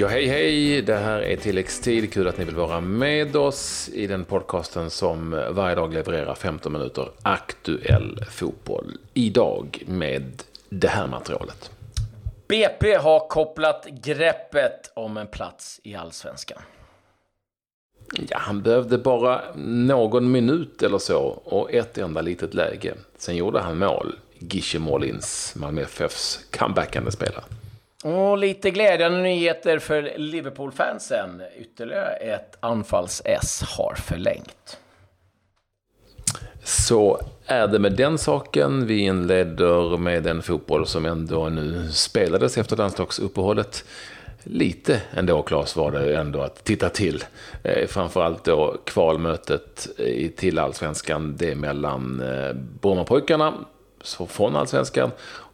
Ja, hej hej! Det här är tilläggstid. Kul att ni vill vara med oss i den podcasten som varje dag levererar 15 minuter aktuell fotboll. Idag med det här materialet. BP har kopplat greppet om en plats i Allsvenskan. Ja, han behövde bara någon minut eller så och ett enda litet läge. Sen gjorde han mål. Gishe Molins, Malmö FFs comebackande spelare. Och lite glädjande nyheter för Liverpool-fansen. Ytterligare ett anfalls-S har förlängt. Så är det med den saken. Vi inleder med den fotboll som ändå nu spelades efter landslagsuppehållet. Lite ändå, Claes, var det ändå att titta till. Eh, framförallt då kvalmötet till allsvenskan, det mellan eh, Brommapojkarna från allsvenskan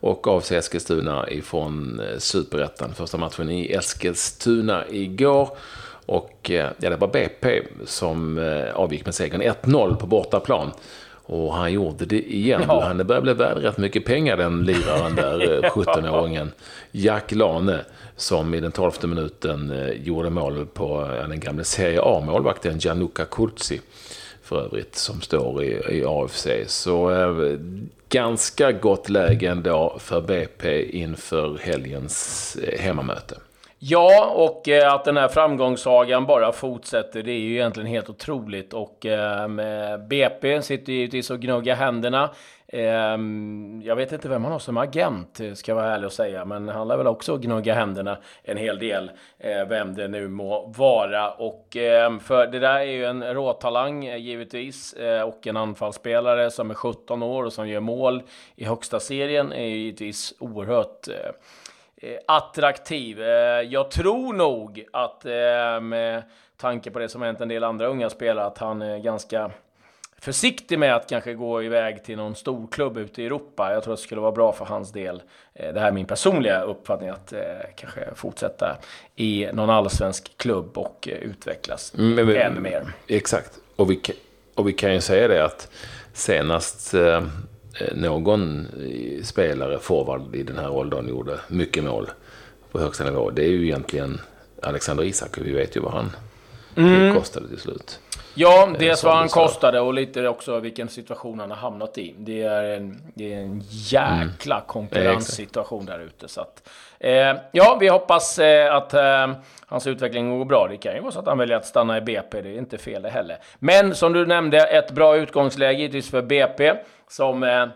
och AFC Eskilstuna ifrån eh, superettan. Första matchen i Eskilstuna igår. Och eh, ja, det var BP som eh, avgick med segern 1-0 på bortaplan. Och han gjorde det igen. Ja. Han börjar bli värd rätt mycket pengar den liraren där, 17-åringen. Jack Lane, som i den tolfte minuten gjorde mål på den gamla Serie A-målvakten Gianluca Curzi för övrigt, som står i, i AFC. Så eh, ganska gott läge ändå för BP inför helgens eh, hemmamöte. Ja, och eh, att den här framgångssagan bara fortsätter, det är ju egentligen helt otroligt. Och eh, BP sitter givetvis och gnuggar händerna. Ehm, jag vet inte vem han har som agent, eh, ska jag vara ärlig och säga, men han lär väl också gnugga händerna en hel del, eh, vem det nu må vara. Och ehm, för det där är ju en råtalang eh, givetvis, och en anfallsspelare som är 17 år och som gör mål i högsta serien är ju givetvis oerhört attraktiv. Jag tror nog att med tanke på det som hänt en del andra unga spelare, att han är ganska försiktig med att kanske gå iväg till någon stor klubb ute i Europa. Jag tror det skulle vara bra för hans del. Eh, det här är min personliga uppfattning, att eh, kanske fortsätta i någon allsvensk klubb och eh, utvecklas mm, men, ännu mer. Exakt, och vi, och vi kan ju säga det att senast eh, någon spelare, forward i den här åldern, gjorde mycket mål på högsta nivå. Det är ju egentligen Alexander Isak, vi vet ju vad han mm. kostade till slut. Ja, dels vad han kostade och lite också vilken situation han har hamnat i. Det är en, det är en jäkla mm. konkurrenssituation där ute. Så att, eh, ja, vi hoppas eh, att eh, hans utveckling går bra. Det kan ju vara så att han väljer att stanna i BP. Det är inte fel det heller. Men som du nämnde, ett bra utgångsläge givetvis för BP som eh,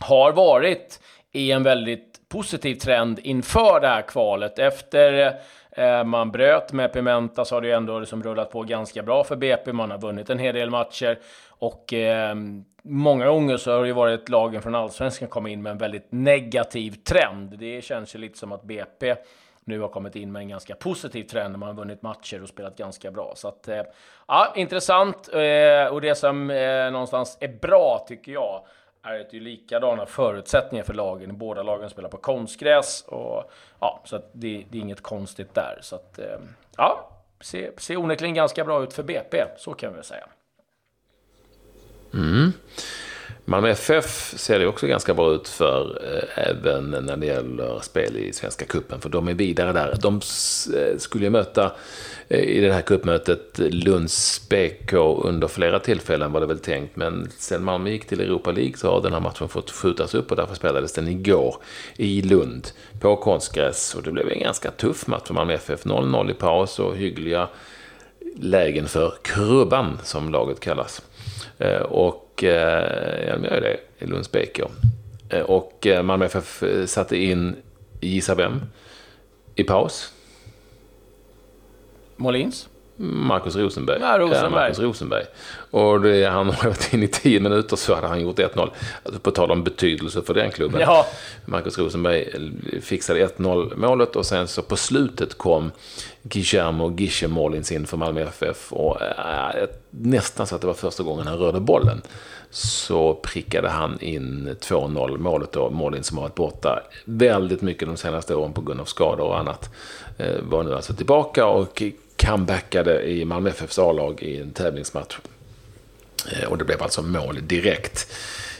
har varit i en väldigt positiv trend inför det här kvalet. Efter Eh, Eh, man bröt med Pimenta så har det ju ändå liksom rullat på ganska bra för BP. Man har vunnit en hel del matcher och eh, många gånger så har det ju varit lagen från allsvenskan kommit in med en väldigt negativ trend. Det känns ju lite som att BP nu har kommit in med en ganska positiv trend när man har vunnit matcher och spelat ganska bra. Så att, eh, ja, intressant. Eh, och det som eh, någonstans är bra tycker jag är det ju likadana förutsättningar för lagen. Båda lagen spelar på konstgräs och ja, så att det, det är inget konstigt där. Så att eh, ja, ser, ser onekligen ganska bra ut för BP, så kan vi väl säga. Mm. Malmö FF ser det också ganska bra ut för, eh, även när det gäller spel i Svenska Kuppen för de är vidare där. De eh, skulle ju möta eh, i det här kuppmötet Lunds BK under flera tillfällen var det väl tänkt, men sen Malmö gick till Europa League så har den här matchen fått skjutas upp och därför spelades den igår i Lund på konstgräs och det blev en ganska tuff match för Malmö FF. 0-0 i paus och hyggliga lägen för krubban som laget kallas. Eh, och och eh, ja, de gör det i Lunds BK. Eh, och eh, Malmö FF satte in, gissa vem, i paus. Molins? Marcus Rosenberg. Ja, Rosenberg. Ja, Marcus Rosenberg. Och det, han har varit in i tio minuter så hade han gjort 1-0. Alltså på tal om betydelse för den klubben. Ja. Marcus Rosenberg fixade 1-0 målet och sen så på slutet kom Guillermo Gische Molins in för Malmö FF. Och äh, nästan så att det var första gången han rörde bollen. Så prickade han in 2-0 målet då. Molins som har varit borta väldigt mycket de senaste åren på grund av skador och annat. Eh, var nu alltså tillbaka och comebackade i Malmö FFs A-lag i en tävlingsmatch. Eh, och det blev alltså mål direkt.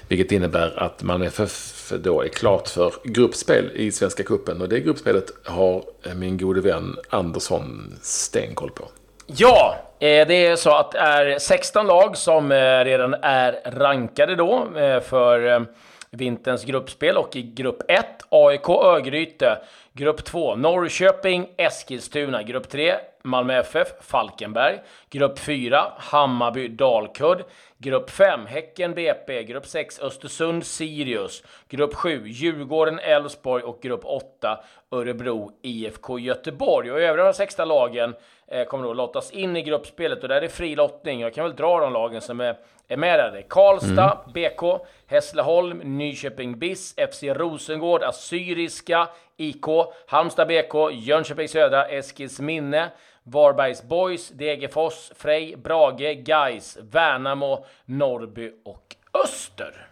Vilket innebär att Malmö FF då är klart för gruppspel i Svenska Kuppen Och det gruppspelet har min gode vän Andersson stenkoll på. Ja, eh, det är så att det är 16 lag som eh, redan är rankade då för vinterns gruppspel och i grupp 1 AIK Örgryte, grupp 2 Norrköping Eskilstuna, grupp 3 Malmö FF Falkenberg, grupp 4 Hammarby Dalkurd, grupp 5 Häcken BP, grupp 6 Östersund Sirius, grupp 7 Djurgården Elfsborg och grupp 8 Örebro IFK Göteborg. Och övriga 16 lagen eh, kommer då lottas in i gruppspelet och där är det fri lottning. Jag kan väl dra de lagen som är, är med där. Karlstad, mm. BK, Hässleholm, Nyköping BIS, FC Rosengård, Assyriska, IK, Halmstad BK, Jönköping Södra, Eskilsminne, Varbergs Boys, Degerfors, Frej, Brage, Gais, Värnamo, Norrby och Öster.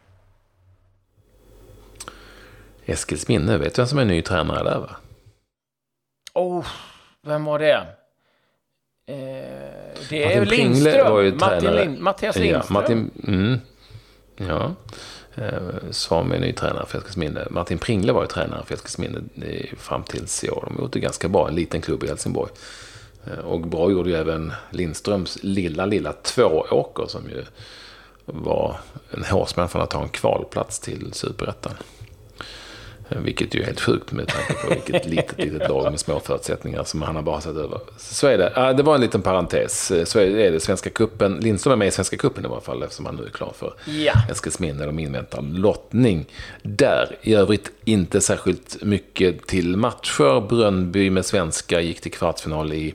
Eskilsminne, vet du vem som är ny tränare där va? Oh, vem var det? Eh, det är Lindström. Var ju Martin Lind, Mattias Lindström. Ja, Martin, mm, ja. Eh, som är ny tränare för Eskilsminne. Martin Pringle var ju tränare för Eskilsminne fram tills i år. De har gjort det ganska bra, en liten klubb i Helsingborg. Eh, och bra gjorde ju även Lindströms lilla, lilla Tvååker som ju var en hårsmän från att ta en kvalplats till Superettan. Vilket ju är helt sjukt med tanke på vilket litet, litet lag med små förutsättningar som han har bara sett över. Så är det. Det var en liten parentes. Så är det. Svenska kuppen. Lindström är med i Svenska kuppen i varje fall eftersom han nu är klar för ja. Eskilsminne. De inväntar lottning. Där, i övrigt, inte särskilt mycket till matcher. Brönnby med svenska gick till kvartsfinal i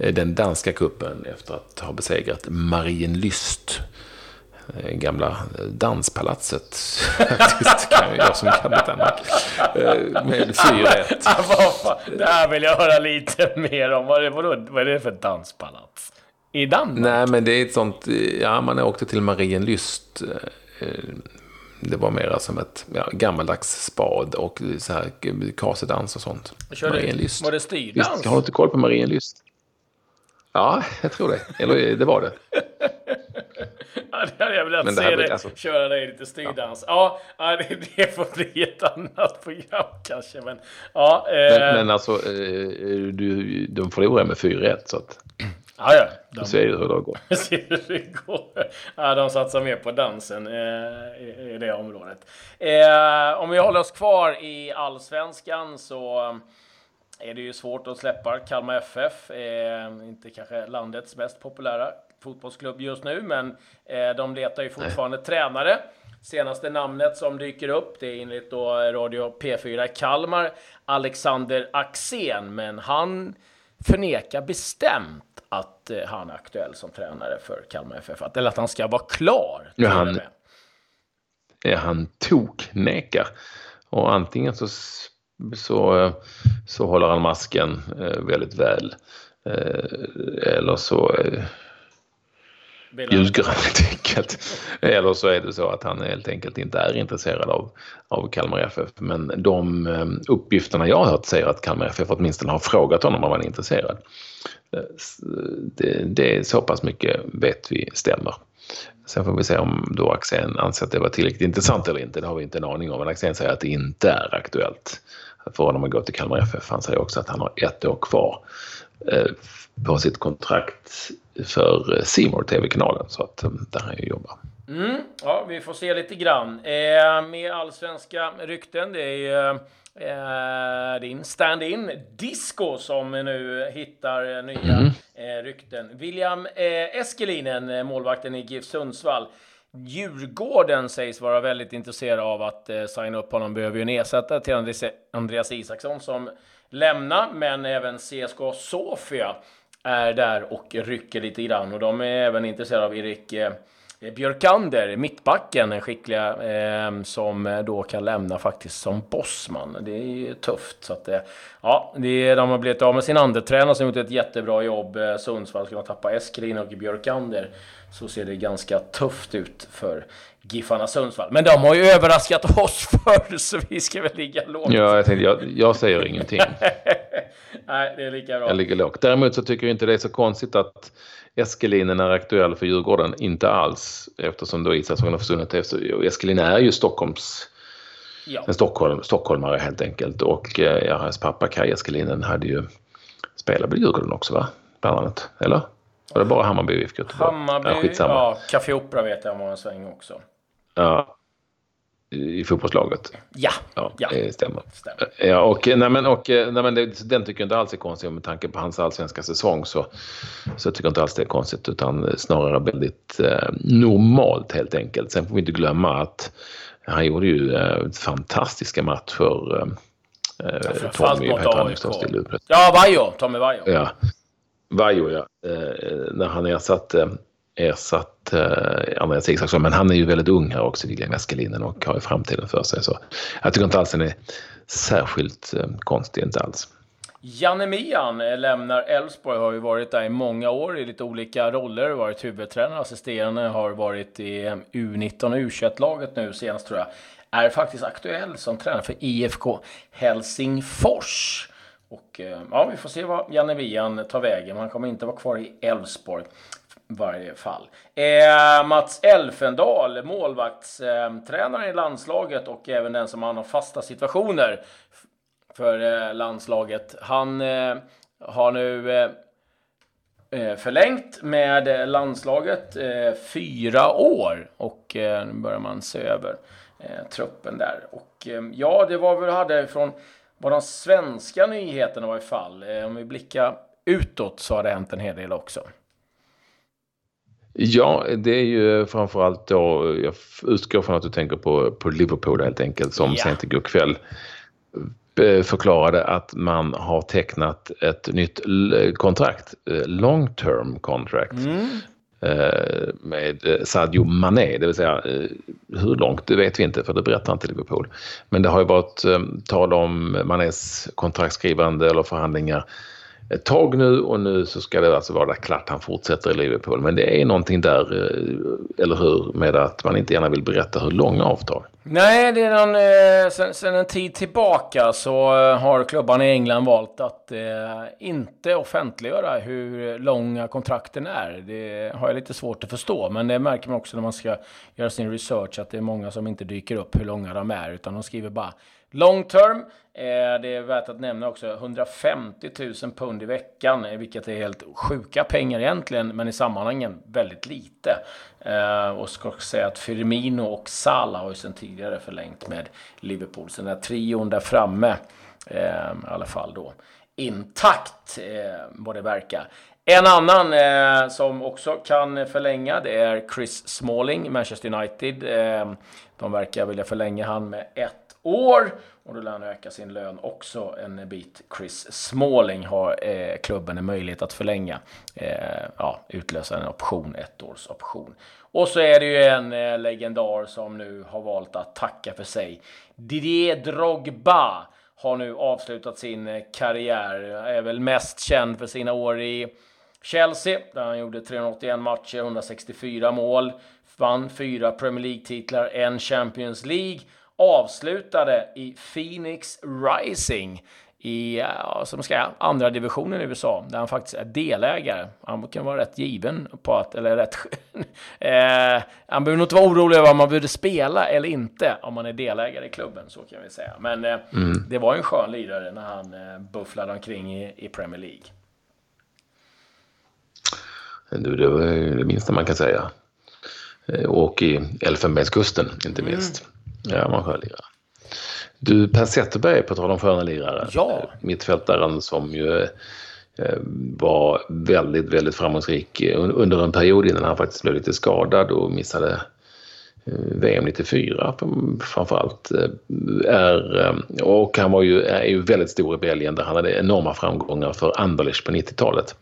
eh, den danska kuppen efter att ha besegrat Marienlyst Eh, gamla danspalatset. kan jag som kan. Eh, med 4-1. det här vill jag höra lite mer om. Vad är, vadå, vad är det för danspalats? I Danmark? Nej, men det är ett sånt... Ja, man åkte till Marienlyst. Eh, det var mer som ett ja, gammaldags spad och så här kasedans och sånt. Marienlyst. Var det styrdans? Har du inte koll på Marienlyst? Ja, jag tror det. Eller det var det. ja, det hade jag velat se dig alltså... köra dig lite styrdans. Ja, ja det, får bli ett annat program kanske. Men, ja, eh... men, men alltså, eh, du, de förlorade med 4-1 så att... Ja, ja. De, ser ju hur det går. ser hur det går. Ja, de satsar mer på dansen eh, i, i, det området. Eh, om vi håller oss kvar i allsvenskan så är det ju svårt att släppa Kalmar FF. Eh, inte kanske landets mest populära fotbollsklubb just nu, men eh, de letar ju fortfarande Nej. tränare. Senaste namnet som dyker upp, det är enligt då Radio P4 Kalmar, Alexander Axén, men han förnekar bestämt att eh, han är aktuell som tränare för Kalmar FF, eller att han ska vara klar. Ja, han, ja, han toknekar. Och antingen så så, så håller han masken eh, väldigt väl. Eh, eller så eh, han helt enkelt. Eller så är det så att han helt enkelt inte är intresserad av, av Kalmar FF. Men de uppgifterna jag har hört säger att Kalmar FF åtminstone har frågat honom om han är intresserad. Det, det är så pass mycket vet vi stämmer. Sen får vi se om då Axén anser att det var tillräckligt intressant eller inte. Det har vi inte en aning om. Men Axén säger att det inte är aktuellt för honom att gå till Kalmar FF. Han säger också att han har ett år kvar eh, på sitt kontrakt för Simor TV-kanalen. Så att eh, där han ju jobbar. Mm, ja, vi får se lite grann. Eh, med allsvenska rykten, det är eh, din stand-in Disco som nu hittar nya mm. eh, rykten. William eh, Eskelinen, målvakten i GIF Sundsvall, Djurgården sägs vara väldigt intresserad av att eh, signa upp honom. Behöver ju en ersättare till Andreas Isaksson som lämnar, men även CSKA Sofia är där och rycker lite grann. Och de är även intresserade av Erik eh, Björkander, mittbacken, den skickliga, eh, som eh, då kan lämna faktiskt som bossman. Det är ju tufft. Så att, eh, ja, det, de har blivit av med sin andretränare som gjort ett jättebra jobb. Eh, Sundsvall ska man tappa Eskelin och Björkander så ser det ganska tufft ut för Giffarna Sundsvall. Men de har ju överraskat oss förr, så vi ska väl ligga lågt. Ja, jag, tänkte, jag, jag säger ingenting. Nej, det är lika bra. Jag ligger lågt. Däremot så tycker jag inte det är så konstigt att Eskelinen är aktuell för Djurgården. Inte alls, eftersom då Isaksson har försvunnit. Eskelin är ju Stockholms... Ja. En Stockholm, stockholmare helt enkelt. Och eh, hans pappa Kaj Eskelinen hade ju spelat i Djurgården också, va? Bland annat. Eller? Var det bara Hammarby och IFK Göteborg? Hammarby, ja, ja, Café Opera vet jag var en sväng också. Ja, i fotbollslaget. Ja, ja, ja. det stämmer. stämmer. Ja, och, nej, men, och, nej, men det, den tycker jag inte alls är konstig. Med tanke på hans allsvenska säsong så, så tycker jag inte alls det är konstigt. Utan snarare väldigt eh, normalt helt enkelt. Sen får vi inte glömma att han gjorde ju eh, fantastiska matcher. Eh, ja, Tommy, mot AIK. Ja, Vaiho. Tommy Vaiho. Ja, Vaiho ja. Eh, när han ersatte ersatt eh, Andreas Isaksson. Men han är ju väldigt ung här också, William Eskelinen, och har ju framtiden för sig. Så jag tycker inte alls den är särskilt eh, konstig, inte alls. Janne Mian lämnar Elfsborg, har ju varit där i många år i lite olika roller, varit huvudtränare, assisterande, har varit i U19 och U21-laget nu senast tror jag. Är faktiskt aktuell som tränare för IFK Helsingfors. Och eh, ja, vi får se vad Janne Mian tar vägen. Han kommer inte vara kvar i Elfsborg varje fall. Eh, Mats Elfendal, målvaktstränaren eh, i landslaget och även den som har fasta situationer för eh, landslaget. Han eh, har nu eh, eh förlängt med eh, landslaget eh, fyra år och nu börjar man se över truppen där. Och ja, det var väl hade från var de svenska nyheterna i varje fall. om vi blickar utåt så har det hänt en hel del också. Ja, det är ju framförallt då, jag utgår från att du tänker på, på Liverpool helt enkelt, som ja. sent igår kväll eh, förklarade att man har tecknat ett nytt kontrakt, eh, long term contract, mm. Eh, med Sadio Mané, det vill säga hur långt det vet vi inte för det berättar inte Liverpool. Men det har ju varit tal om Manés kontraktskrivande eller förhandlingar ett tag nu och nu så ska det alltså vara klart han fortsätter i Liverpool. Men det är någonting där, eh, eller hur, med att man inte gärna vill berätta hur långa avtal. Nej, det är någon, eh, sen, sen, en tid tillbaka så eh, har klubbarna i England valt att eh, inte offentliggöra hur långa kontrakten är. Det har jag lite svårt att förstå, men det märker man också när man ska göra sin research att det är många som inte dyker upp hur långa de är, utan de skriver bara Long term, eh, det är värt att nämna också 150 000 pund i veckan, eh, vilket är helt sjuka pengar egentligen, men i sammanhangen väldigt lite. Eh, och ska också säga att Firmino och Salah har ju sedan tidigare förlängt med Liverpool, så den här trion där framme, ehm, i alla fall då, intakt ehm, vad det verkar. En annan eh, som också kan förlänga det är Chris Smalling, Manchester United. Eh, de verkar vilja förlänga han med ett år. Och då lär han öka sin lön också en bit. Chris Smalling har eh, klubben en möjlighet att förlänga. Eh, ja, utlösa en option, ett års option. Och så är det ju en eh, legendar som nu har valt att tacka för sig. Didier Drogba har nu avslutat sin eh, karriär. Är väl mest känd för sina år i Chelsea, där han gjorde 381 matcher, 164 mål, vann fyra Premier League-titlar, en Champions League avslutade i Phoenix Rising i ja, som ska, andra divisionen i USA, där han faktiskt är delägare. Han kan vara rätt given på att, eller rätt... eh, han behöver nog inte vara orolig över om man borde spela eller inte, om man är delägare i klubben, så kan vi säga. Men eh, mm. det var en skön lirare när han eh, bufflade omkring i, i Premier League. Du, det var det minsta man kan säga. Eh, och i Elfenbenskusten, inte mm. Ja, man skön lirare. Du, Per Zetterberg, på tal om sköna lirare. Ja. Mittfältaren som ju eh, var väldigt, väldigt framgångsrik under en period innan han faktiskt blev lite skadad och missade eh, VM 94 framförallt. Eh, är, och han var ju, är ju väldigt stor i Belgien där han hade enorma framgångar för Anderlecht på 90-talet.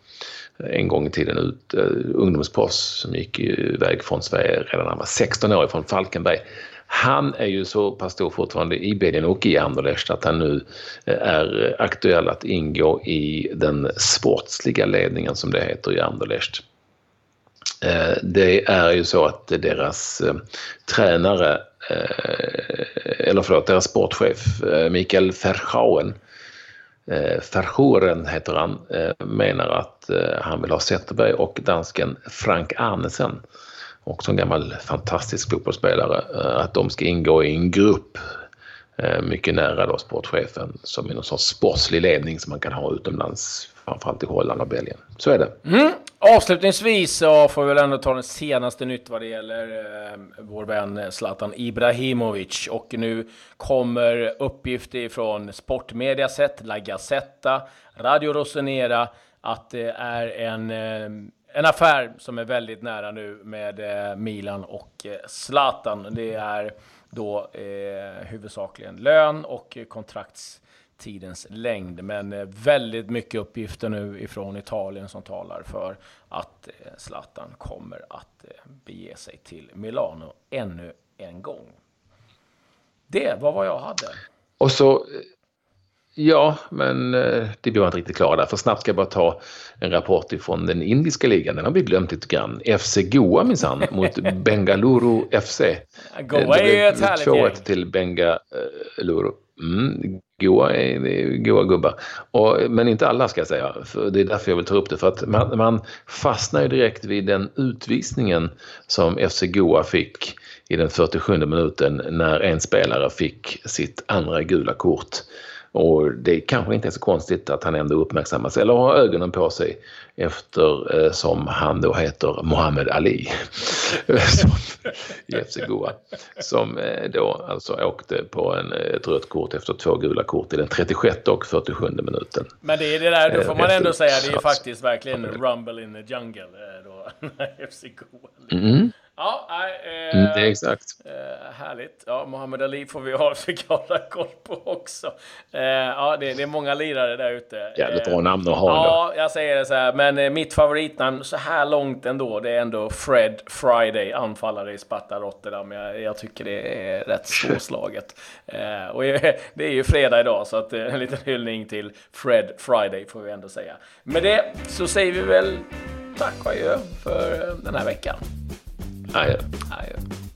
En gång i tiden ut, ungdomsproffs som gick iväg från Sverige redan när han var 16 år från Falkenberg. Han är ju så pass stor fortfarande i Belgien och i Anderlecht att han nu eh, är aktuell att ingå i den sportsliga ledningen som det heter i Anderlecht. Eh, det är ju så att deras eh, tränare, eller förlåt, deras sportchef Mikael Verhauen, Verhoeren heter han, menar att han vill ha Zetterberg och dansken Frank Arnesen, också en gammal fantastisk fotbollsspelare, eh, att de ska ingå i en grupp eh, mycket nära då sportchefen som är någon sorts sportslig ledning som man kan ha utomlands framförallt i Holland och Belgien. Så är det. Mm. Avslutningsvis så får vi väl ändå ta den senaste nytt vad det gäller eh, vår vän Zlatan Ibrahimovic. Och nu kommer uppgifter från Sportmediaset, La Gazzetta, Radio Rossonera att det är en, eh, en affär som är väldigt nära nu med eh, Milan och eh, Zlatan. Det är då eh, huvudsakligen lön och kontraktstidens längd. Men eh, väldigt mycket uppgifter nu ifrån Italien som talar för att eh, Zlatan kommer att eh, bege sig till Milano ännu en gång. Det var vad jag hade. Och så, ja, men det blir jag inte riktigt klar där. För snabbt ska jag bara ta en rapport ifrån den indiska ligan. Den har vi glömt lite grann. FC Goa minsann mot Bengaluru FC. Goa är ju ett härligt gäng. 2-1 till Bengaluru. Mm, goa, goa gubbar. Och, men inte alla ska jag säga. För det är därför jag vill ta upp det. För att man, man fastnar ju direkt vid den utvisningen som FC Goa fick i den 47 minuten när en spelare fick sitt andra gula kort. Och det kanske inte är så konstigt att han ändå uppmärksammas eller har ögonen på sig eftersom eh, han då heter Mohammed Ali som, i FC Goa. Som eh, då alltså åkte på en, ett rött kort efter två gula kort i den 36 och 47 minuten. Men det är det där, då får man ändå säga, det är faktiskt verkligen rumble in the jungle då, FC Goa. Mm. Ja, eh, mm, det är exakt. Eh, härligt. Ja, Muhammad Ali får vi ha hålla koll på också. Eh, ja, det, det, är många lirare där ute. Jävligt bra namn att ha. Ja, jag säger det så här. Men eh, mitt favoritnamn så här långt ändå, det är ändå Fred Friday, anfallare i Sparta Rotterdam. Jag, jag tycker det är rätt svårslaget. Eh, och det är ju fredag idag, så att, eh, en liten hyllning till Fred Friday får vi ändå säga. Med det så säger vi väl tack och adjö för den här veckan. Adjö. Adjö.